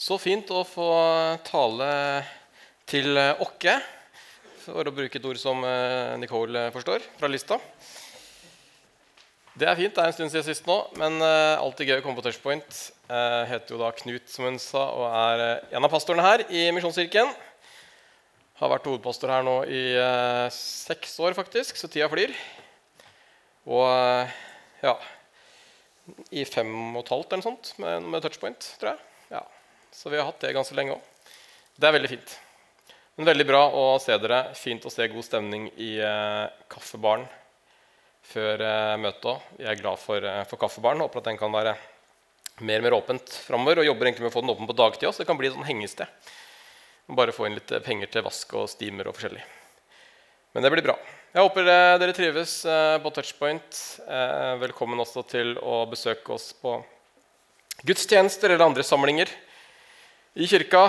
Så fint å få tale til okke, for å bruke et ord som eh, Nicole forstår fra lista. Det er fint. Det er en stund siden sist nå, men uh, alltid gøy å komme på touchpoint. Jeg heter jo da Knut, som hun sa, og er en av pastorene her i Misjonskirken. Har vært hovedpastor her nå i seks år, faktisk, så tida flyr. Og ja I fem og et halvt eller noe sånt med, med touchpoint, tror jeg. Så vi har hatt det ganske lenge òg. Det er veldig fint. Men veldig bra å se dere. Fint å se god stemning i eh, kaffebaren før eh, møtet òg. Jeg er glad for, eh, for kaffebaren. Håper at den kan være mer og mer åpent framover. Og jobber egentlig med å få den åpen på dagtid òg, så det kan bli et sånn hengested. Bare få inn litt eh, penger til vask og steamer og forskjellig. Men det blir bra. Jeg håper eh, dere trives eh, på Touchpoint. Velkommen også til å besøke oss på gudstjenester eller andre samlinger i kirka.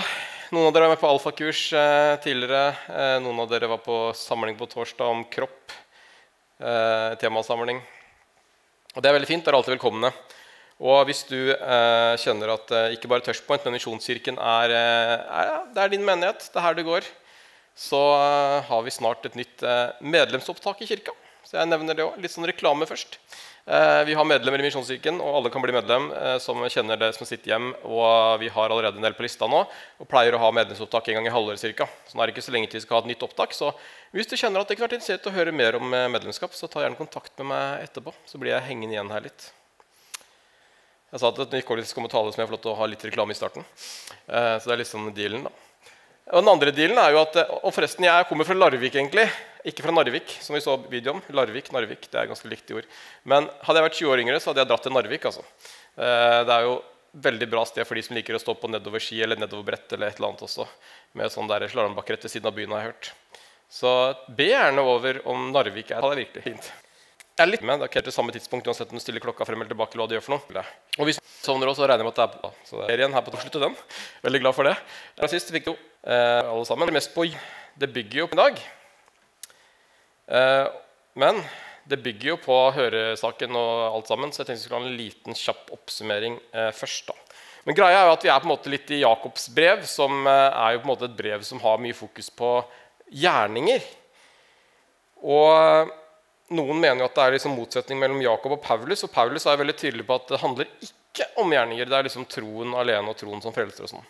Noen av dere var med på alfakurs eh, tidligere. Eh, noen av dere var på samling på torsdag om kropp. Eh, temasamling. Og Det er veldig fint. Dere er alltid velkomne. Og hvis du kjenner at ikke bare Touchpoint, men Misjonskirken er, er, det er din menighet, det er her du går, så har vi snart et nytt medlemsopptak i kirka. Så jeg nevner det også. Litt sånn reklame først. Eh, vi har medlemmer i Misjonskirken, og alle kan bli medlem eh, som kjenner det som sitt hjem. Og vi har allerede en del på lista nå og pleier å ha medlemsopptak en gang i halvåret. Cirka. Så nå er det ikke så lenge til vi skal ha et nytt opptak. Så hvis du kjenner at det har vært interessert å høre mer om eh, medlemskap, så ta gjerne kontakt med meg etterpå. Så blir jeg hengende igjen her litt. Jeg sa at Nicole kommer tale som jeg får lov til å ha litt reklame i starten. Så det er litt sånn dealen, da. Og den andre dealen er jo at, og forresten, Jeg kommer fra Larvik, egentlig. Ikke fra Narvik, som vi så videoen. Larvik, Narvik, det er ganske likt i ord. Men hadde jeg vært 20 år yngre, så hadde jeg dratt til Narvik. altså. Eh, det er jo veldig bra sted for de som liker å stå på nedoverski eller nedoverbrett eller et eller annet også. Med sånn der slalåmbakke rett ved siden av byen, har jeg hørt. Så be gjerne over om Narvik er Det er virkelig fint. Jeg er litt med, Det er ikke helt det samme tidspunkt uansett om du stiller klokka frem eller tilbake. eller hva du gjør for noe. Og hvis du sovner også, så regner jeg med at det er på. Så det er igjen her på slutt den. Veldig glad for det. Og sist fikk du eh, alle sammen. Mest på Det bygger jo på i dag. Eh, men det bygger jo på høresaken og alt sammen, så jeg tenkte vi skulle ha en liten kjapp oppsummering eh, først. da. Men greia er jo at vi er på en måte litt i Jakobs brev, som eh, er jo på en måte et brev som har mye fokus på gjerninger. Og noen mener jo at det er liksom motsetning mellom Jakob og Paulus. Og Paulus er veldig tydelig på at det handler ikke om gjerninger. Det er liksom troen alene og troen som frelser. og sånn.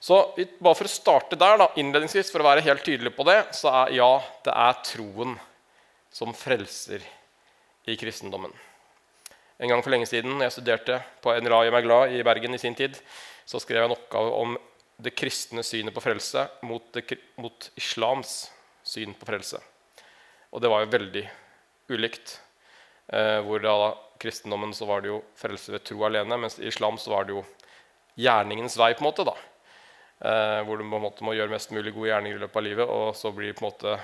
Så bare For å starte der, da, innledningsvis, for å være helt tydelig på det, så er ja, det er troen som frelser i kristendommen. En gang for lenge siden jeg studerte på NLA i Glad i Bergen i sin tid, så skrev jeg en oppgave om det kristne synet på frelse mot, det, mot islams syn på frelse. Og det var jo veldig ulikt. Eh, hvor da kristendommen så var det jo frelse ved tro alene, mens i islam så var det jo gjerningens vei. på en måte da. Eh, hvor du på en måte må gjøre mest mulig gode gjerninger i løpet av livet, og så blir på en måte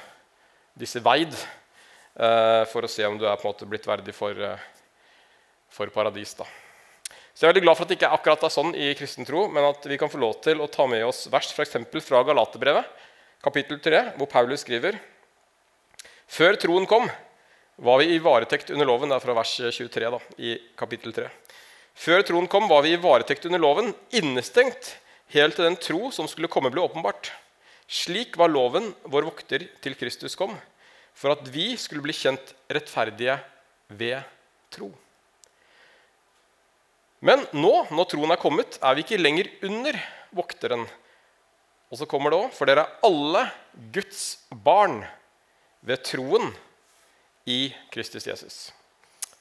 disse veid Eh, for å se om du er på en måte blitt verdig for, eh, for paradis. Da. Så Jeg er veldig glad for at det ikke akkurat er sånn i kristen tro, men at vi kan få lov til å ta med oss vers for fra Galaterbrevet, kapittel 3, hvor Paulus skriver Før troen kom, var vi i varetekt under loven. Det er fra vers 23 da, i kapittel 3. Før troen kom, var vi i varetekt under loven, innestengt helt til den tro som skulle komme, ble åpenbart. Slik var loven vår vokter til Kristus kom for at vi skulle bli kjent rettferdige ved tro. Men nå, når troen er kommet, er vi ikke lenger under vokteren. Og så kommer det òg For dere er alle Guds barn ved troen i Kristus Jesus.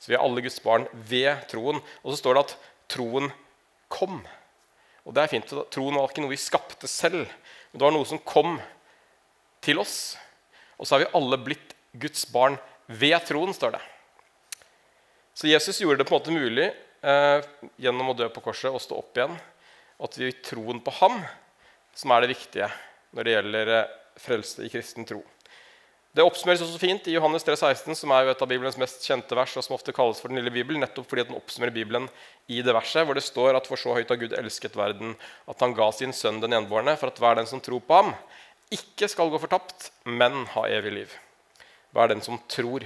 Så vi er alle Guds barn ved troen. Og så står det at troen kom. Og det er fint. Troen var ikke noe vi skapte selv, men det var noe som kom til oss og så har vi alle blitt Guds barn ved troen, står det. Så Jesus gjorde det på en måte mulig eh, gjennom å dø på korset og stå opp igjen. At vi troen på ham som er det viktige når det gjelder eh, frelse i kristen tro. Det oppsummeres også fint i Johannes 3, 16, som er et av Bibelens mest kjente vers, og som ofte kalles for den lille Bibelen, nettopp fordi den oppsummerer Bibelen i det verset hvor det står at for så høyt har Gud elsket verden, at han ga sin sønn den enbårne, for at hver den som tror på ham, ikke skal gå fortapt, men ha evig liv. Hva er den som tror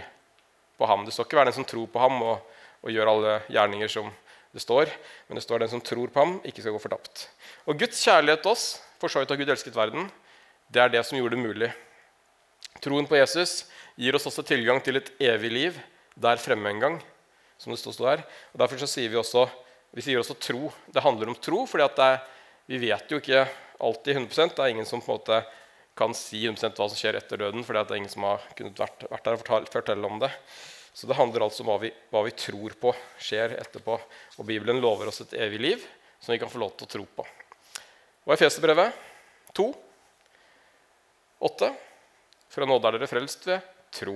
på ham? Det står ikke 'hver den som tror på ham' og, og gjør alle gjerninger som det står, men det står den som tror på ham, ikke skal gå fortapt. Og Guds kjærlighet til oss, for så vidt har Gud elsket verden, det er det som gjorde det mulig. Troen på Jesus gir oss også tilgang til et evig liv der fremme en gang. som det står her. Og Derfor så sier vi også vi sier også tro. Det handler om tro, fordi vi vet jo ikke alltid 100% Det er ingen som på en måte kan si 100 hva som skjer etter døden, fordi det er ingen som har kunnet vært, vært der og fortelle, fortelle om det. Så det handler altså om hva vi, hva vi, tror på skjer etterpå. Og Bibelen lover oss et evig liv som vi kan få lov til å tro på. Og Efeserbrevet 2, 8. Fra nåde er dere frelst ved tro.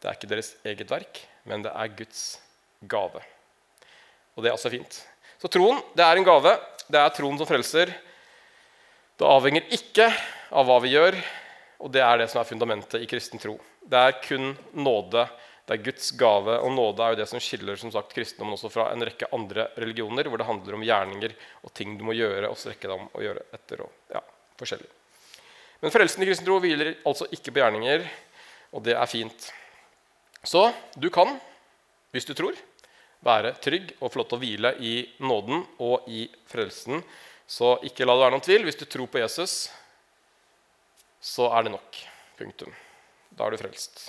Det er ikke deres eget verk, men det er Guds gave. Og det er altså fint. Så troen det er en gave. Det er troen som frelser. Det avhenger ikke av hva vi gjør, og det er det som er fundamentet i kristen tro. Det er kun nåde. Det er Guds gave, og nåde er jo det som skiller som sagt, kristendommen også fra en rekke andre religioner, hvor det handler om gjerninger og ting du må gjøre og strekke deg om å gjøre etter. og ja, forskjellig. Men frelsen i kristen tro hviler altså ikke på gjerninger, og det er fint. Så du kan, hvis du tror, være trygg og til å hvile i nåden og i frelsen så ikke la det være noen tvil. Hvis du tror på Jesus, så er det nok. Punktum. Da er du frelst.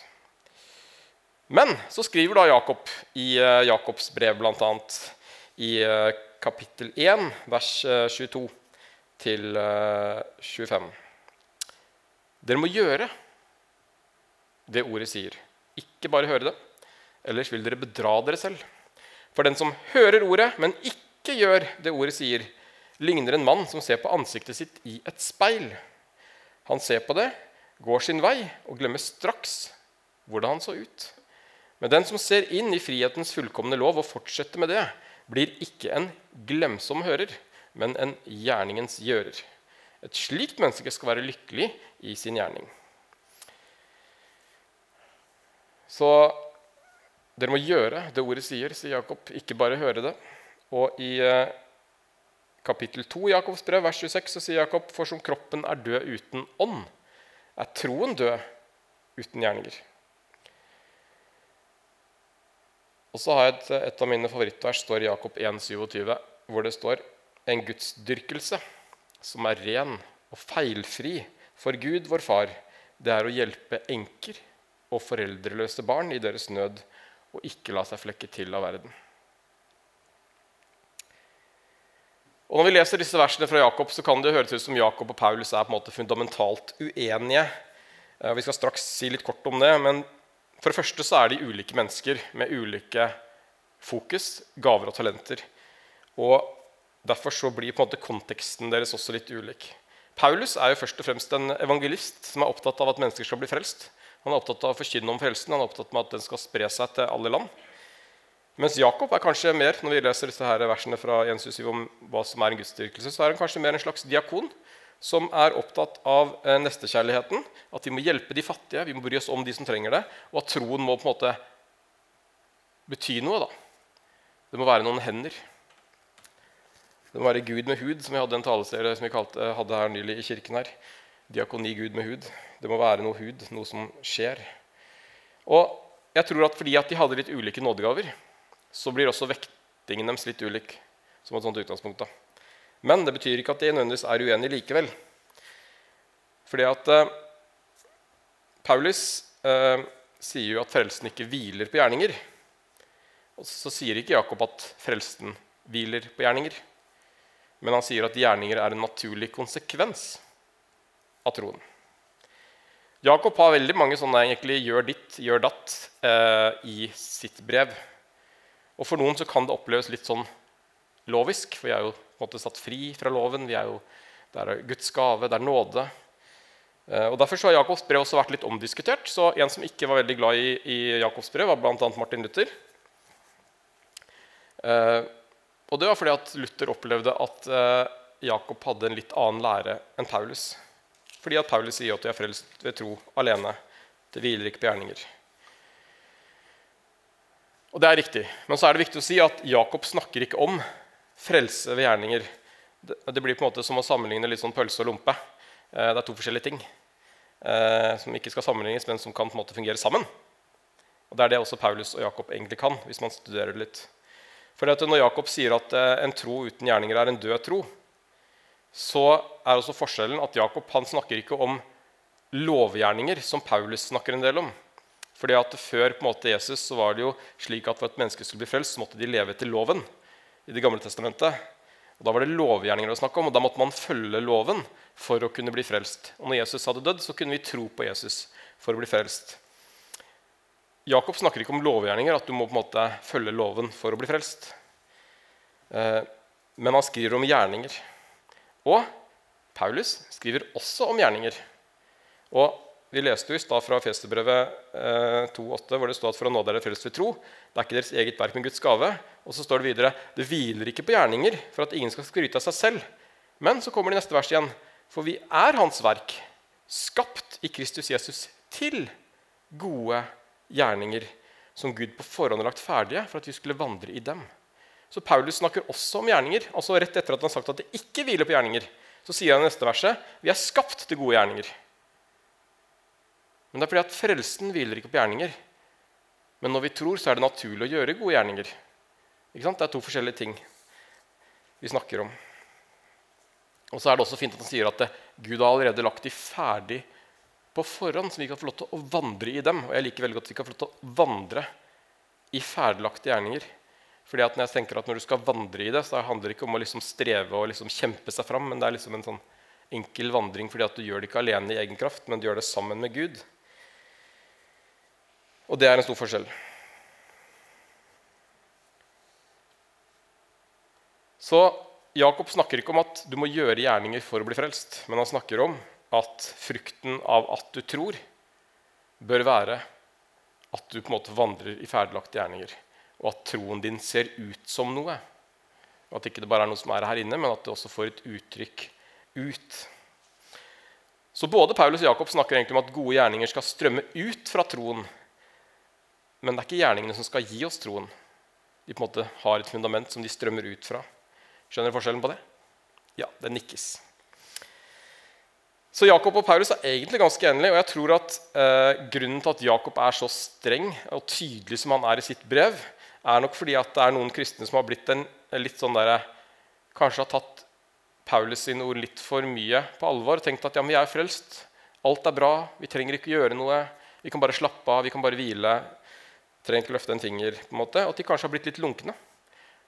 Men så skriver da Jakob i uh, Jakobs brev bl.a. i uh, kapittel 1, vers 22 eh, til 25. Dere må gjøre det ordet sier. Ikke bare høre det. Ellers vil dere bedra dere selv. For den som hører ordet, men ikke gjør det ordet sier, ligner en mann som ser på ansiktet sitt i et speil. Han ser på det, går sin vei og glemmer straks hvordan han så ut. Men den som ser inn i frihetens fullkomne lov og fortsetter med det, blir ikke en glemsom hører, men en gjerningens gjører. Et slikt menneske skal være lykkelig i sin gjerning. Så dere må gjøre det ordet sier, sier Jakob, ikke bare høre det. Og i eh, kapittel 2 i Jakobs brev, vers 26, så sier Jakob.: For som kroppen er død uten ånd, er troen død uten gjerninger. Og så har jeg et, et av mine favorittvers står i Jakob 1,27, hvor det står en gudsdyrkelse som er ren og feilfri for Gud, vår Far, det er å hjelpe enker og foreldreløse barn i deres nød og ikke la seg flekke til av verden. Og Når vi leser disse versene fra Jakob, så kan det høres ut som Jakob og Paulus er på en måte fundamentalt uenige. Eh, vi skal straks si litt kort om det, men for det første så er de ulike mennesker med ulike fokus, gaver og talenter. Og Derfor så blir på en måte konteksten deres også litt ulik. Paulus er jo først og fremst en evangelist som er opptatt av at mennesker skal bli frelst. Han er opptatt av å forkynne om frelsen, han er opptatt av at den skal spre seg til alle land. Mens Jakob er kanskje mer når vi leser disse her versene fra Jens om hva som er en gudsdyrkelse, så er han kanskje mer en slags diakon som er opptatt av eh, nestekjærligheten. At vi må hjelpe de fattige, vi må bry oss om de som trenger det. Og at troen må på en måte bety noe. da. Det må være noen hender. Det må være Gud med hud, som vi hadde en taleserie som vi kalte, hadde her nylig i kirken. her. Diakoni Gud med hud. Det må være noe hud, noe som skjer. Og jeg tror at fordi at de hadde litt ulike nådegaver, så blir også vektingen deres litt ulik. som et sånt utgangspunkt. Da. Men det betyr ikke at de nødvendigvis er uenige likevel. Fordi at eh, Paulus eh, sier jo at frelsen ikke hviler på gjerninger. Og så sier ikke Jakob at frelsen hviler på gjerninger. Men han sier at gjerninger er en naturlig konsekvens av troen. Jakob har veldig mange sånne egentlig 'gjør ditt, gjør datt' eh, i sitt brev. Og for noen så kan det oppleves litt sånn lovisk, for vi er jo på en måte satt fri fra loven. jo, Det er Guds gave, det er nåde. Eh, og Derfor så har Jakobs brev også vært litt omdiskutert. Så En som ikke var veldig glad i, i Jakobs brev, var bl.a. Martin Luther. Eh, og det var fordi at Luther opplevde at eh, Jakob hadde en litt annen lære enn Paulus. Fordi at Paulus sier at de er frelst ved tro alene. Det hviler ikke på gjerninger. Og det er riktig. Men så er det viktig å si at Jakob snakker ikke om frelse ved gjerninger. Det, blir på en måte som å sammenligne litt sånn pølse og lompe. Eh, det er to forskjellige ting eh, som ikke skal sammenlignes, men som kan på en måte fungere sammen. Og Det er det også Paulus og Jakob egentlig kan. hvis man studerer det litt. For når Jakob sier at eh, en tro uten gjerninger er en død tro, så er også forskjellen at Jakob han snakker ikke om lovgjerninger, som Paulus snakker en del om. Fordi at Før på en måte Jesus så var det jo slik at for at mennesker skulle bli frelst, så måtte de leve etter loven i Det gamle testamentet. Og Da var det lovgjerninger å snakke om, og da måtte man følge loven for å kunne bli frelst. Og når Jesus hadde dødd, så kunne vi tro på Jesus for å bli frelst. Jakob snakker ikke om lovgjerninger, at du må på en måte følge loven for å bli frelst. Eh, men han skriver om gjerninger. Og Paulus skriver også om gjerninger. Og Vi leste jo i stad fra Festerbrevet eh, 2,8, hvor det står at for å nå dere frelst ved tro. Det er ikke deres eget verk, men Guds gave. Og så står det videre det hviler ikke på gjerninger for at ingen skal skryte av seg selv. Men så kommer det neste vers igjen. For vi er Hans verk, skapt i Kristus Jesus til gode gjerninger som Gud på forhånd har lagt ferdige for at vi skulle vandre i dem. Så Paulus snakker også om gjerninger. altså Rett etter at han har sagt at det ikke hviler på gjerninger, så sier han i neste verset vi er skapt til gode gjerninger. Men det er fordi at frelsen hviler ikke på gjerninger. Men når vi tror, så er det naturlig å gjøre gode gjerninger. Ikke sant? Det er to forskjellige ting vi snakker om. Og så er det også fint at han sier at Gud har allerede lagt de ferdig på forhånd, som vi kan få lov til å vandre i dem. Og jeg liker veldig godt at vi kan få lov til å vandre i ferdiglagte gjerninger. Fordi at når jeg tenker at når du skal vandre i det, så handler det ikke om å liksom streve og liksom kjempe seg fram, men det er liksom en sånn enkel vandring fordi at du gjør det ikke alene i egen kraft, men du gjør det sammen med Gud. Og det er en stor forskjell. Så Jakob snakker ikke om at du må gjøre gjerninger for å bli frelst, men han snakker om at frukten av at du tror, bør være at du på en måte vandrer i ferdiglagte gjerninger, og at troen din ser ut som noe. Og At ikke det bare er noe som er her inne, men at det også får et uttrykk ut. Så både Paulus og Jakob snakker egentlig om at gode gjerninger skal strømme ut fra troen, men det er ikke gjerningene som skal gi oss troen. De på en måte har et fundament som de strømmer ut fra. Skjønner du forskjellen på det? Ja, det nikkes. Så Jakob og Paulus er egentlig ganske enige. Og jeg tror at eh, grunnen til at Jakob er så streng og tydelig som han er i sitt brev, er nok fordi at det er noen kristne som har blitt en, litt sånn der, Kanskje har tatt Paulus sine ord litt for mye på alvor og tenkt at ja, men vi er frelst. Alt er bra. Vi trenger ikke gjøre noe. Vi kan bare slappe av. Vi kan bare hvile trenger ikke løfte en finger. på en måte, og At de kanskje har blitt litt lunkne.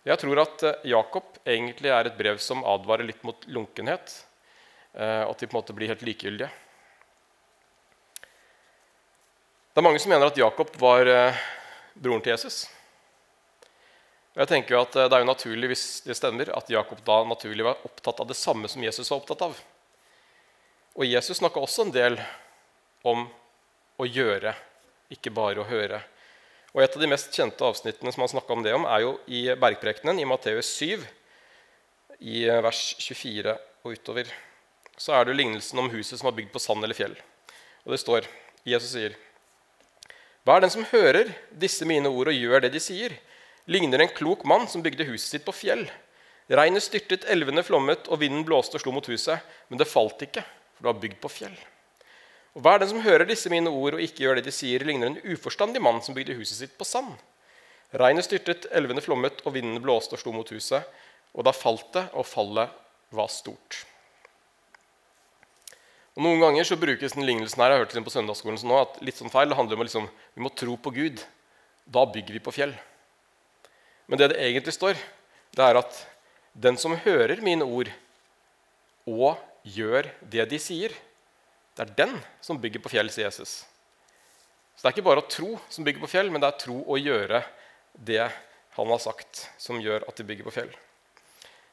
Jeg tror at eh, Jakob egentlig er et brev som advarer litt mot lunkenhet. Eh, at de på en måte blir helt likegyldige. Det er mange som mener at Jakob var eh, broren til Jesus. Og jeg tenker jo at Det er jo naturlig hvis det stemmer, at Jakob da naturlig var opptatt av det samme som Jesus var opptatt av. Og Jesus snakka også en del om å gjøre, ikke bare å høre. Og Et av de mest kjente avsnittene som han om det om, er jo i Bergprekenen i Matteus 7, i vers 24 og utover. Så er det jo lignelsen om huset som var bygd på sand eller fjell. Og det står Jesus sier Hva er den som hører disse mine ord og gjør det de sier? Ligner en klok mann som bygde huset sitt på fjell. Regnet styrtet, elvene flommet, og vinden blåste og slo mot huset. Men det falt ikke, for det var bygd på fjell. Og Hver den som hører disse mine ord og ikke gjør det de sier, ligner en uforstandig mann som bygde huset sitt på sand. Regnet styrtet, elvene flommet, og vinden blåste og slo mot huset. Og da falt det, og fallet var stort. Og Noen ganger så brukes den lignelsen her, jeg har hørt den på søndagsskolen nå, at litt sånn feil, det handler om at liksom, vi må tro på Gud. Da bygger vi på fjell. Men det det egentlig står, det er at den som hører mine ord og gjør det de sier, det er den som bygger på fjell, sier Jesus. Så det er ikke bare å tro som bygger på fjell, men det er tro å gjøre det han har sagt, som gjør at de bygger på fjell.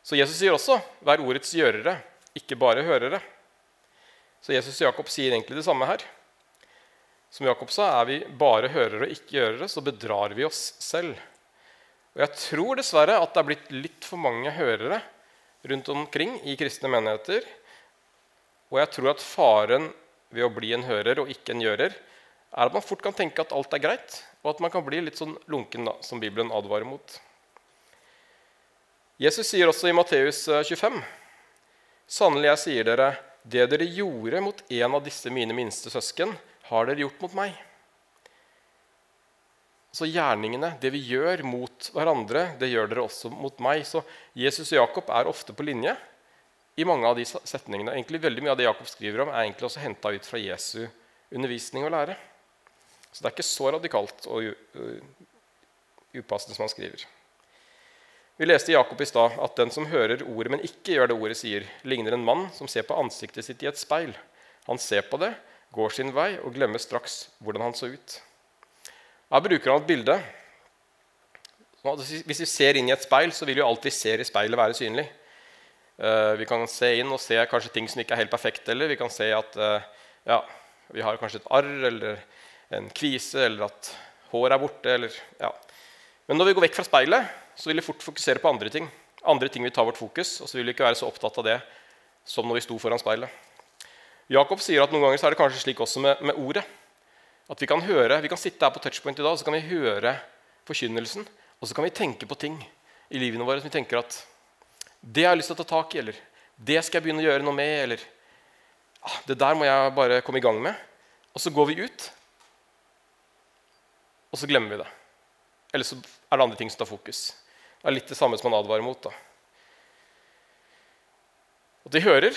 Så Jesus sier også 'vær ordets gjørere, ikke bare hørere'. Så Jesus og Jakob sier egentlig det samme her. Som Jakob sa, er vi bare hørere og ikke gjørere, så bedrar vi oss selv. Og Jeg tror dessverre at det er blitt litt for mange hørere rundt omkring i kristne menigheter og jeg tror at faren ved å bli en hører og ikke en gjører, er at man fort kan tenke at alt er greit, og at man kan bli litt sånn lunken, da, som Bibelen advarer mot. Jesus sier også i Matteus 25.: eh, Sannelig, jeg sier dere, det dere gjorde mot en av disse mine minste søsken, har dere gjort mot meg. Så gjerningene, det vi gjør mot hverandre, det gjør dere også mot meg. Så Jesus og Jakob er ofte på linje i mange av de setningene. Egentlig Veldig mye av det Jakob skriver om, er egentlig også henta ut fra Jesu undervisning og lære. Så det er ikke så radikalt og upassende som han skriver. Vi leste i Jakob i stad at den som hører ordet, men ikke gjør det ordet sier, ligner en mann som ser på ansiktet sitt i et speil. Han ser på det, går sin vei og glemmer straks hvordan han så ut. Her bruker han et bilde. Hvis vi ser inn i et speil, så vil jo alt vi ser i speilet, være synlig. Eh, vi kan se inn og se kanskje ting som ikke er helt perfekte. Eller vi kan se at eh, ja, vi har kanskje et arr eller en kvise, eller at håret er borte. Eller, ja. Men når vi går vekk fra speilet, så vil vi fort fokusere på andre ting. Andre ting vil ta vårt fokus, og så vil vi ikke være så opptatt av det som når vi sto foran speilet. Jakob sier at noen ganger så er det kanskje slik også med, med ordet. At vi kan høre, vi kan sitte her på touchpoint i dag og så kan vi høre forkynnelsen. Og så kan vi tenke på ting i livene våre som vi tenker at det har jeg lyst til å ta tak i, eller det skal jeg begynne å gjøre noe med, eller ah, det der må jeg bare komme i gang med. Og så går vi ut, og så glemmer vi det. Eller så er det andre ting som tar fokus. Det er litt det samme som man advarer mot. da. At de hører,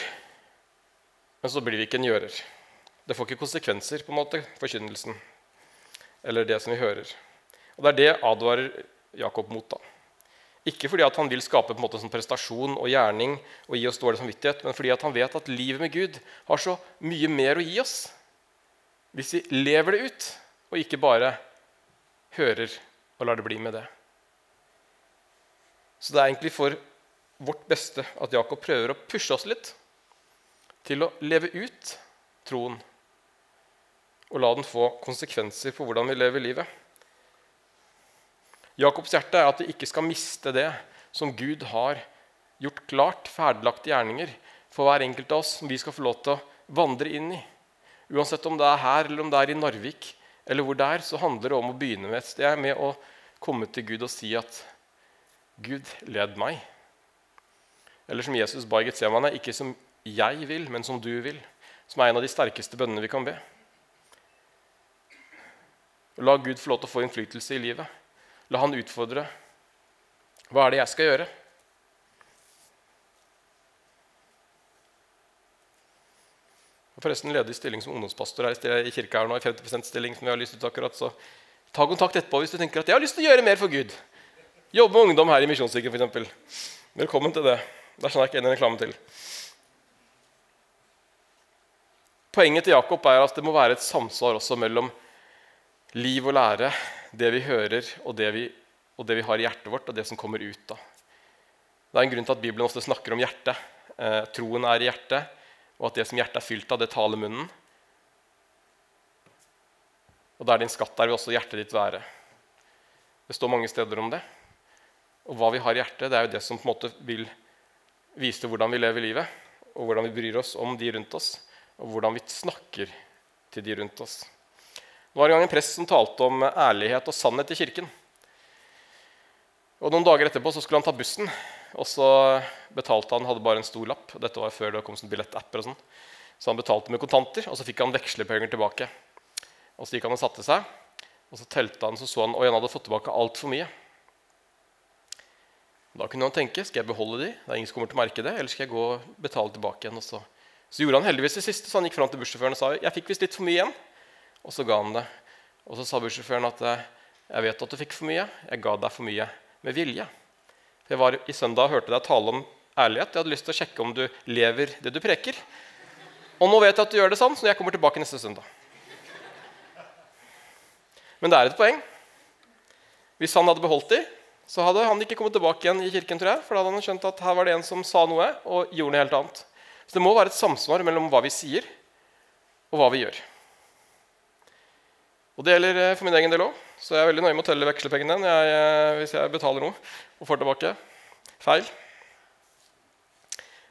men så blir vi ikke en gjører. Det får ikke konsekvenser, på en måte, forkynnelsen. Eller det som vi hører. Og Det er det advarer Jakob mot. da. Ikke fordi han vil skape på en måte sånn prestasjon og gjerning og gi oss dårlig samvittighet, men fordi han vet at livet med Gud har så mye mer å gi oss hvis vi lever det ut, og ikke bare hører og lar det bli med det. Så det er egentlig for vårt beste at Jakob prøver å pushe oss litt til å leve ut troen og la den få konsekvenser for hvordan vi lever livet. Jakobs hjerte er at vi ikke skal miste det som Gud har gjort klart, ferdiglagte gjerninger for hver enkelt av oss, som vi skal få lov til å vandre inn i. Uansett om det er her eller om det er i Narvik, eller hvor det er, så handler det om å begynne med et sted med å komme til Gud og si at Gud, led meg. Eller som Jesus ba i Getsemane, ikke som jeg vil, men som du vil. Som er en av de sterkeste bønnene vi kan be. La Gud få lov til å få innflytelse i livet. La han utfordre. Hva er det jeg skal gjøre? Og forresten ledig stilling som ungdomspastor her i kirka her nå, i 50 stilling som vi har lyst ut akkurat, så ta kontakt etterpå hvis du tenker at jeg har lyst til å gjøre mer for Gud. Jobbe med ungdom her i Misjonskirken f.eks. Velkommen til det. Det er sånn jeg ikke en reklame til. Poenget til Jakob er at det må være et samsvar også mellom liv og lære, det vi hører, og det vi, og det vi har i hjertet vårt, og det som kommer ut. da. Det er en grunn til at Bibelen ofte snakker om hjertet. Eh, troen er i hjertet, og at det som hjertet er fylt av, det taler munnen. Og der din skatt er, vil også hjertet ditt være. Det står mange steder om det. Og hva vi har i hjertet, det er jo det som på en måte vil vise hvordan vi lever livet, og hvordan vi bryr oss om de rundt oss, og hvordan vi snakker til de rundt oss. Det var en gang en prest som talte om ærlighet og sannhet i kirken. Og Noen dager etterpå så skulle han ta bussen, og så betalte han hadde bare en stor lapp. Dette var før det kom sånn billettapper og sånn. Så han betalte med kontanter, og så fikk han vekslepenger tilbake. Og Så gikk han og satte seg, og så telte han, så så han og han hadde fått tilbake altfor mye. Da kunne han tenke skal jeg beholde de, det er ingen som kommer til å merke det, eller skal jeg gå og betale tilbake igjen. Og så, så gjorde han heldigvis det siste, så han gikk fram til bussjåføren og sa jeg fikk visst litt for mye igjen. Og så ga han det. Og så sa bussjåføren at jeg vet at du fikk for mye, jeg ga deg for mye med vilje. For Jeg var i søndag og hørte deg tale om ærlighet. Jeg hadde lyst til å sjekke om du lever det du preker. Og nå vet jeg at du gjør det sånn, så jeg kommer tilbake neste søndag. Men det er et poeng. Hvis han hadde beholdt de, så hadde han ikke kommet tilbake igjen i kirken. tror jeg, For da hadde han skjønt at her var det en som sa noe og gjorde noe helt annet. Så det må være et samsvar mellom hva vi sier, og hva vi gjør. Og Det gjelder eh, for min egen del òg. Så jeg er veldig nøye med å telle vekslepengene jeg, eh, hvis jeg betaler noe og får tilbake feil.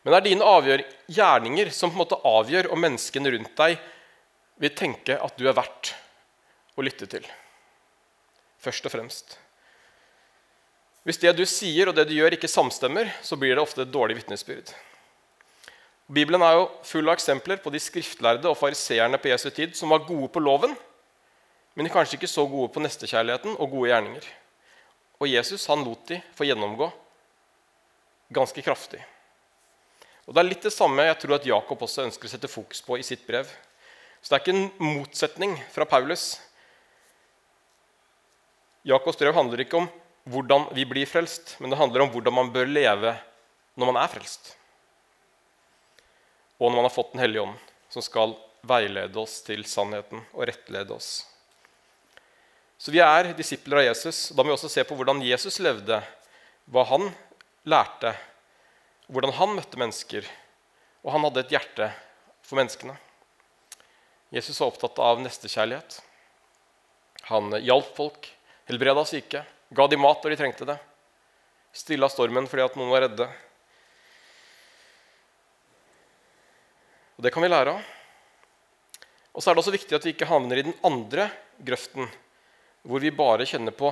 Men det er dine avgjør, gjerninger som på en måte avgjør om menneskene rundt deg vil tenke at du er verdt å lytte til. Først og fremst. Hvis det du sier og det du gjør, ikke samstemmer, så blir det ofte et dårlig vitnesbyrd. Bibelen er jo full av eksempler på de skriftlærde og fariseerne på Jesu tid som var gode på loven, men kanskje ikke så gode på nestekjærligheten og gode gjerninger. Og Jesus han lot de få gjennomgå ganske kraftig. Og Det er litt det samme jeg tror at Jakob også ønsker å sette fokus på i sitt brev. Så det er ikke en motsetning fra Paulus. Jakobs brev handler ikke om hvordan vi blir frelst, men det handler om hvordan man bør leve når man er frelst. Og når man har fått Den hellige ånd, som skal veilede oss til sannheten og rettlede oss. Så vi er disipler av Jesus. Da må vi også se på hvordan Jesus levde, hva han lærte, hvordan han møtte mennesker. Og han hadde et hjerte for menneskene. Jesus var opptatt av nestekjærlighet. Han hjalp folk, helbreda syke, ga de mat når de trengte det. Stilla stormen fordi at noen var redde. Og Det kan vi lære av. Og så er det også viktig at vi ikke havner i den andre grøften, hvor vi bare kjenner på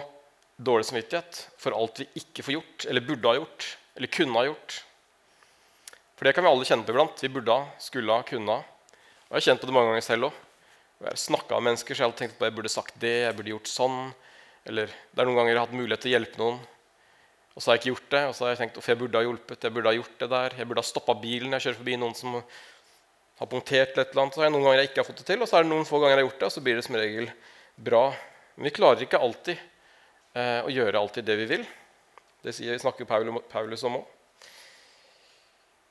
dårlig samvittighet for alt vi ikke får gjort, eller burde ha gjort, eller kunne ha gjort. For det kan vi alle kjenne på iblant. Vi burde ha, skulle ha, kunne ha. Og jeg har kjent på det mange ganger selv òg. Jeg har snakka med mennesker så jeg har tenkt på at jeg burde sagt det, jeg burde gjort sånn. Eller det er noen ganger jeg har hatt mulighet til å hjelpe noen, og så har jeg ikke gjort det. Og så har jeg tenkt at jeg burde ha hjulpet, jeg burde ha gjort det der. Jeg burde ha stoppa bilen jeg kjører forbi noen som har punktert eller et eller annet. Så har jeg noen ganger jeg ikke har fått det til, og så er det noen få ganger jeg har gjort det, og så blir det som regel bra. Men vi klarer ikke alltid eh, å gjøre alltid det vi vil. Det sier, snakker Paulus om òg.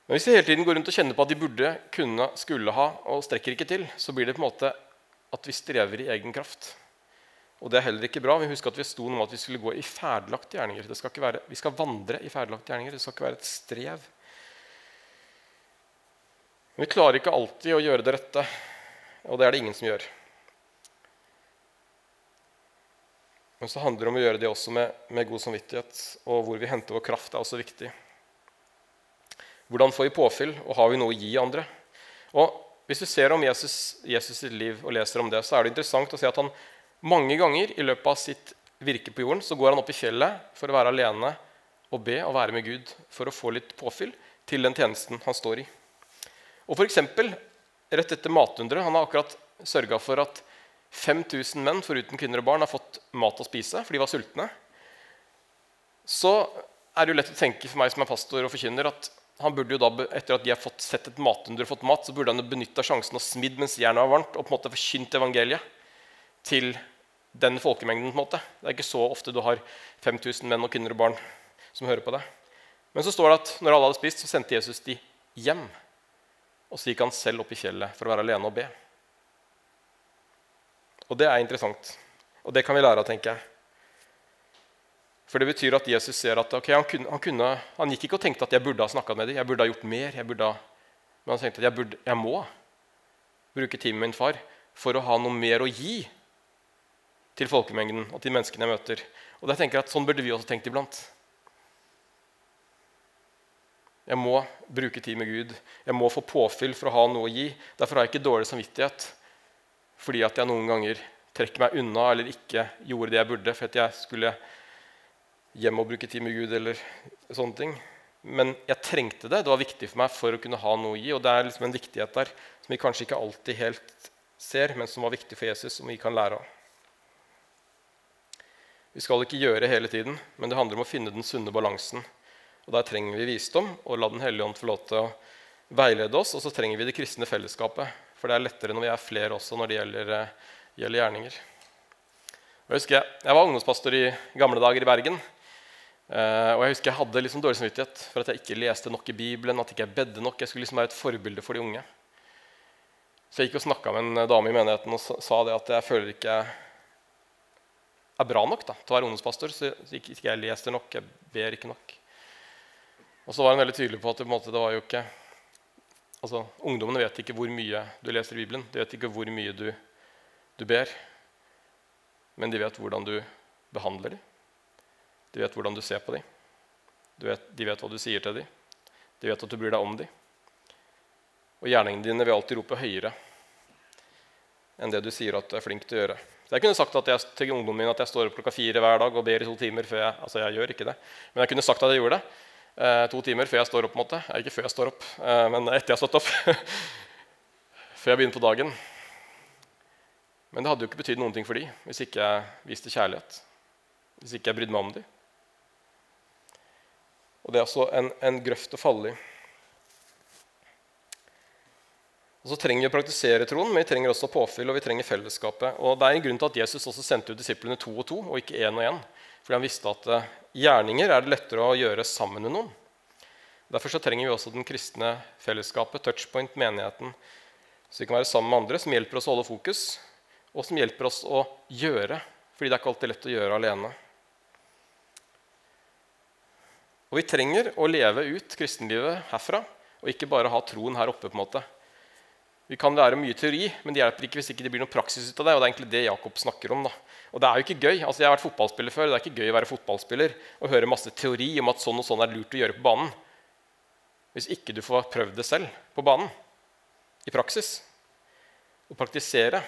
Men hvis vi hele tiden går rundt og kjenner på at de burde, kunne, skulle ha, og strekker ikke til, så blir det på en måte at vi strever i egen kraft. Og det er heller ikke bra. Vi husker at vi sto noe om at vi skulle gå i ferdelagte gjerninger. Skal være, vi skal vandre i ferdelagte gjerninger. Det skal ikke være et strev. Men vi klarer ikke alltid å gjøre det rette, og det er det ingen som gjør. Men så handler det om å gjøre det også med, med god samvittighet, og hvor vi henter vår kraft, er også viktig. Hvordan får vi påfyll, og har vi noe å gi andre? Og Hvis du ser om Jesus, Jesus sitt liv og leser om det, så er det interessant å se at han mange ganger i løpet av sitt virke på jorden så går han opp i fjellet for å være alene og be og være med Gud for å få litt påfyll til den tjenesten han står i. Og for eksempel, Rett etter matunderet Han har akkurat sørga for at 5000 menn foruten kvinner og barn har fått mat å spise, for de var sultne. Så er det jo lett å tenke for meg som er pastor og forkynner at han burde jo da, etter at de har fått sett et matunder og fått mat, så burde han benytta sjansen og smidd mens jernet var varmt, og på en måte forkynt evangeliet til den folkemengden. på en måte. Det er ikke så ofte du har 5000 menn og kvinner og barn som hører på deg. Men så står det at når alle hadde spist, så sendte Jesus de hjem. Og så gikk han selv opp i fjellet for å være alene og be. Og det er interessant. Og det kan vi lære av, tenker jeg. For det betyr at Jesus ser at okay, han, kunne, han, kunne, han, gikk ikke og tenkte at jeg burde ha snakka med dem, jeg burde ha gjort mer. Burde, men han tenkte at jeg, burde, jeg må bruke tid med min far for å ha noe mer å gi til folkemengden og til menneskene jeg møter. Og jeg tenker at Sånn burde vi også tenkt iblant. Jeg må bruke tid med Gud. Jeg må få påfyll for å ha noe å gi. Derfor har jeg ikke dårlig samvittighet fordi at jeg noen ganger trekker meg unna eller ikke gjorde det jeg burde for at jeg skulle hjem og bruke tid med Gud eller sånne ting. Men jeg trengte det. Det var viktig for meg for å kunne ha noe å gi. Og det er liksom en viktighet der som vi kanskje ikke alltid helt ser, men som var viktig for Jesus, som vi kan lære av. Vi skal ikke gjøre hele tiden, men det handler om å finne den sunne balansen. Og Der trenger vi visdom, og la Den hellige ånd få lov til å veilede oss. Og så trenger vi det kristne fellesskapet, for det er lettere når vi er flere også når det gjelder, eh, gjelder gjerninger. Jeg husker jeg var ungdomspastor i gamle dager i Bergen. Uh, og Jeg husker jeg hadde liksom dårlig samvittighet for at jeg ikke leste nok i Bibelen. at jeg ikke bedde nok. Jeg skulle liksom være et forbilde for de unge. Så jeg gikk og snakka med en dame i menigheten og sa det at jeg føler ikke jeg er bra nok da, til å være ungdomspastor. Så ikke, ikke jeg leser nok, jeg ber ikke nok. Og så var han veldig tydelig på at på måte, det var jo ikke altså, Ungdommene vet ikke hvor mye du leser i Bibelen. De vet ikke hvor mye du, du ber. Men de vet hvordan du behandler dem. De vet hvordan du ser på dem. Vet, de vet hva du sier til dem. De vet at du bryr deg om dem. Og gjerningene dine vil alltid rope høyere enn det du sier at du er flink til å gjøre. Så Jeg kunne sagt at jeg, til ungdommen min at jeg står opp klokka fire hver dag og ber i to timer før jeg altså jeg gjør ikke det. Men jeg kunne sagt at jeg gjorde det. Eh, to timer før jeg står opp. på en måte. Ikke før jeg står opp, eh, men etter jeg har stått opp. før jeg begynner på dagen. Men det hadde jo ikke betydd noen ting for dem hvis ikke jeg viste kjærlighet. Hvis ikke jeg brydde meg om dem. Og det er altså en, en grøft å falle i. Og Så trenger vi å praktisere troen, men vi trenger også påfyll og vi trenger fellesskapet. Og Det er en grunn til at Jesus også sendte ut disiplene to og to, og ikke én og én. Fordi han visste at eh, gjerninger er det lettere å gjøre sammen med noen. Derfor så trenger vi også den kristne fellesskapet, touchpoint, menigheten, så vi kan være sammen med andre som hjelper oss å holde fokus, og som hjelper oss å gjøre. Fordi det er ikke alltid lett å gjøre alene. Og vi trenger å leve ut kristenlivet herfra, og ikke bare ha troen her oppe. på en måte. Vi kan lære mye teori, men det hjelper ikke hvis ikke det blir noen praksis ut av det. Og det er egentlig det Jakob snakker om. da. Og det er jo ikke gøy. Altså, Jeg har vært fotballspiller før. Det er ikke gøy å være fotballspiller og høre masse teori om at sånn og sånn er lurt å gjøre på banen. Hvis ikke du får prøvd det selv på banen, i praksis, og praktisere.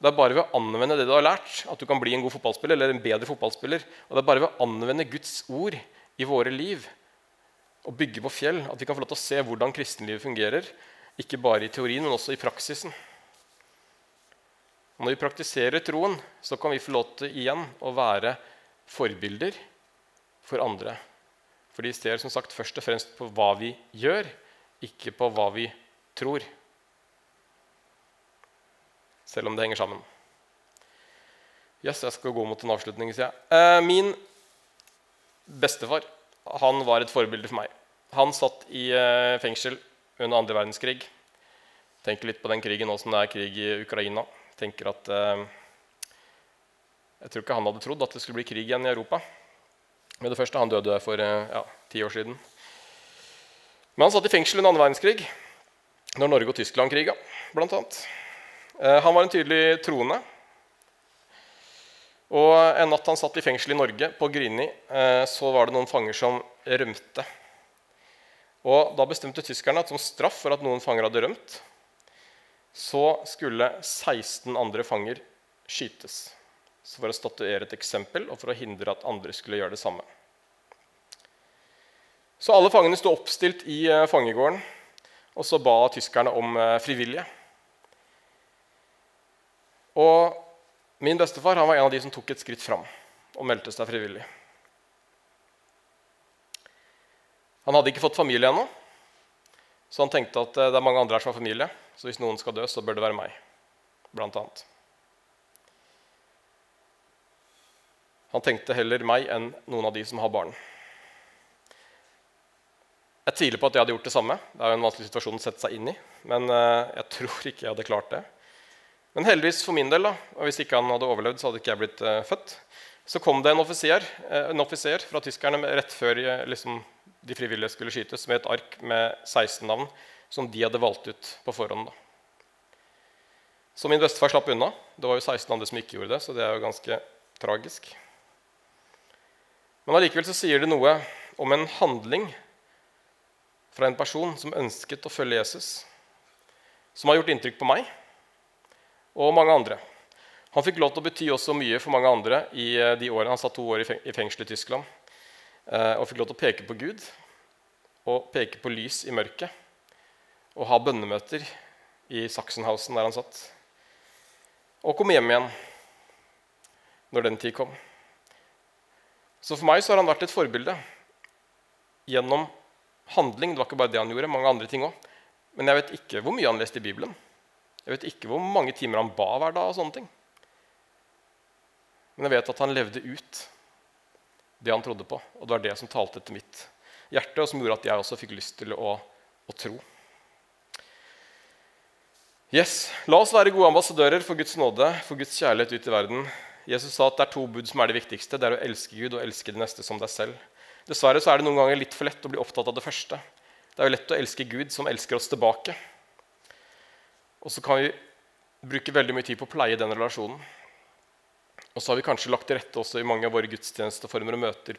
Det er bare ved å anvende det du har lært, at du kan bli en god fotballspiller. eller en bedre fotballspiller. Og det er bare ved å anvende Guds ord i våre liv og bygge på fjell at vi kan få lov til å se hvordan kristenlivet fungerer ikke bare i teorien, men også i praksisen. Og når vi praktiserer troen, så kan vi få lov til igjen å være forbilder for andre. For de ser som sagt først og fremst på hva vi gjør, ikke på hva vi tror. Selv om det henger sammen. Yes, jeg skal gå mot en avslutning. sier jeg. Eh, min bestefar han var et forbilde for meg. Han satt i eh, fengsel under andre verdenskrig. Tenker litt på den krigen nå som det er krig i Ukraina. Tenker at eh, Jeg tror ikke han hadde trodd at det skulle bli krig igjen i Europa. Med det første, Han døde for eh, ja, ti år siden. Men han satt i fengsel under andre verdenskrig, når Norge og Tyskland kriga. Annet. Eh, han var en tydelig troende. Og En natt han satt i fengsel i Norge, på Grini, eh, så var det noen fanger som rømte. Og Da bestemte tyskerne at som straff for at noen fanger hadde rømt, så skulle 16 andre fanger skytes. Så for å statuere et eksempel og for å hindre at andre skulle gjøre det samme. Så alle fangene sto oppstilt i eh, fangegården, og så ba tyskerne om eh, frivillige. Og min bestefar var en av de som tok et skritt fram og meldte seg frivillig. Han hadde ikke fått familie ennå, så han tenkte at eh, det er mange andre her som har familie. Så hvis noen skal dø, så bør det være meg, blant annet. Han tenkte heller meg enn noen av de som har barn. Jeg tviler på at jeg hadde gjort det samme. Det er jo en vanskelig situasjon å sette seg inn i. Men eh, jeg tror ikke jeg hadde klart det. Men heldigvis for min del, da, og hvis ikke han hadde overlevd, så hadde ikke jeg blitt uh, født. Så kom det en offiser, en offiser fra tyskerne rett før liksom, de frivillige skulle skytes, med et ark med 16 navn som de hadde valgt ut på forhånd. Da. Så min bestefar slapp unna. Det var jo 16 andre som ikke gjorde det, så det er jo ganske tragisk. Men allikevel så sier det noe om en handling fra en person som ønsket å følge Jesus, som har gjort inntrykk på meg og mange andre. Han fikk lov til å bety også mye for mange andre i eh, de årene. Han satt to år i fengsel i Tyskland. Eh, og fikk lov til å peke på Gud og peke på lys i mørket. Og ha bønnemøter i Sachsenhausen, der han satt. Og komme hjem igjen når den tid kom. Så for meg så har han vært et forbilde gjennom handling. Det var ikke bare det han gjorde, mange andre ting òg. Men jeg vet ikke hvor mye han leste i Bibelen. Jeg vet ikke hvor mange timer han ba hver dag. og sånne ting. Men jeg vet at han levde ut det han trodde på. Og det var det som talte til mitt hjerte, og som gjorde at jeg også fikk lyst til å, å tro. Yes, La oss være gode ambassadører for Guds nåde, for Guds kjærlighet ut i verden. Jesus sa at det er to bud som er det viktigste. Det er å elske Gud og elske det neste som deg selv. Dessverre så er det noen ganger litt for lett å bli opptatt av det første. Det er jo lett å elske Gud, som elsker oss tilbake. Og så kan vi bruke veldig mye tid på å pleie den relasjonen. Og så har vi kanskje lagt til rette også i mange av våre gudstjenesteformer og møter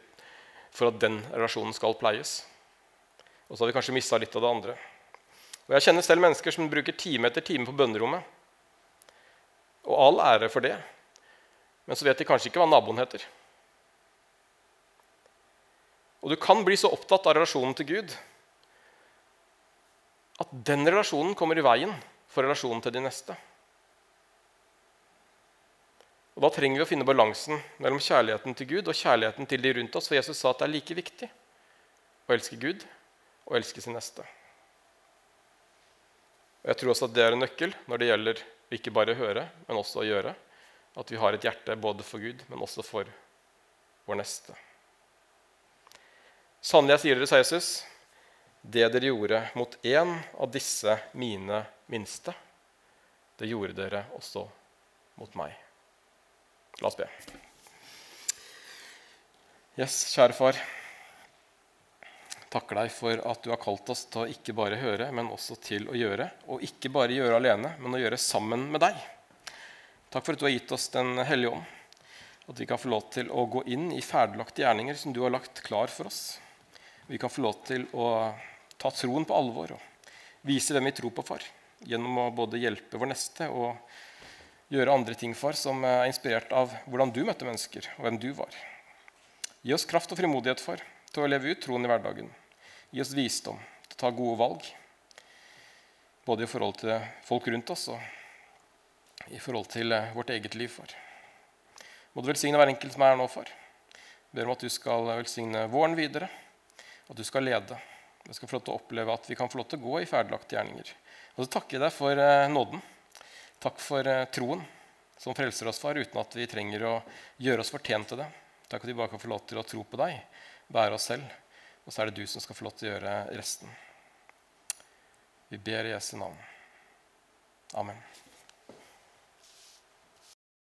for at den relasjonen skal pleies. Og så har vi kanskje mista litt av det andre. Og Jeg kjenner selv mennesker som bruker time etter time på bønnerommet. Og all ære for det. Men så vet de kanskje ikke hva naboen heter. Og du kan bli så opptatt av relasjonen til Gud at den relasjonen kommer i veien for relasjonen til de neste. Og Da trenger vi å finne balansen mellom kjærligheten til Gud og kjærligheten til de rundt oss. For Jesus sa at det er like viktig å elske Gud og elske sin neste. Og Jeg tror også at det er en nøkkel når det gjelder ikke bare å høre, men også å gjøre. At vi har et hjerte både for Gud, men også for vår neste. Sannelig, jeg sier dere, sa Jesus, det dere gjorde mot én av disse mine minste, det gjorde dere også mot meg. La oss be. Yes, kjære far. Takker deg for at du har kalt oss til å ikke bare høre, men også til å gjøre. Og ikke bare gjøre alene, men å gjøre sammen med deg. Takk for at du har gitt oss Den hellige ånd. At vi kan få lov til å gå inn i ferdiglagte gjerninger som du har lagt klar for oss. Vi kan få lov til å ta troen på alvor og vise hvem vi tror på, far. Gjennom å både hjelpe vår neste og gjøre andre ting, far, som er inspirert av hvordan du møtte mennesker, og hvem du var. Gi oss kraft og frimodighet, far, til å leve ut troen i hverdagen. Gi oss visdom til å ta gode valg, både i forhold til folk rundt oss og i forhold til eh, vårt eget liv, far. Må du velsigne hver enkelt som er her nå, far. Ber om at du skal velsigne våren videre, at du skal lede. Vi skal få lov til å oppleve at vi kan få lov til å gå i ferdiglagte gjerninger. Og så takker jeg deg for eh, nåden. Takk for eh, troen som frelser oss, far, uten at vi trenger å gjøre oss fortjent til det. Takk at vi bare kan få lov til å tro på deg, bære oss selv og så er det du som skal få lov til å gjøre resten. Vi ber i Jesu navn. Amen.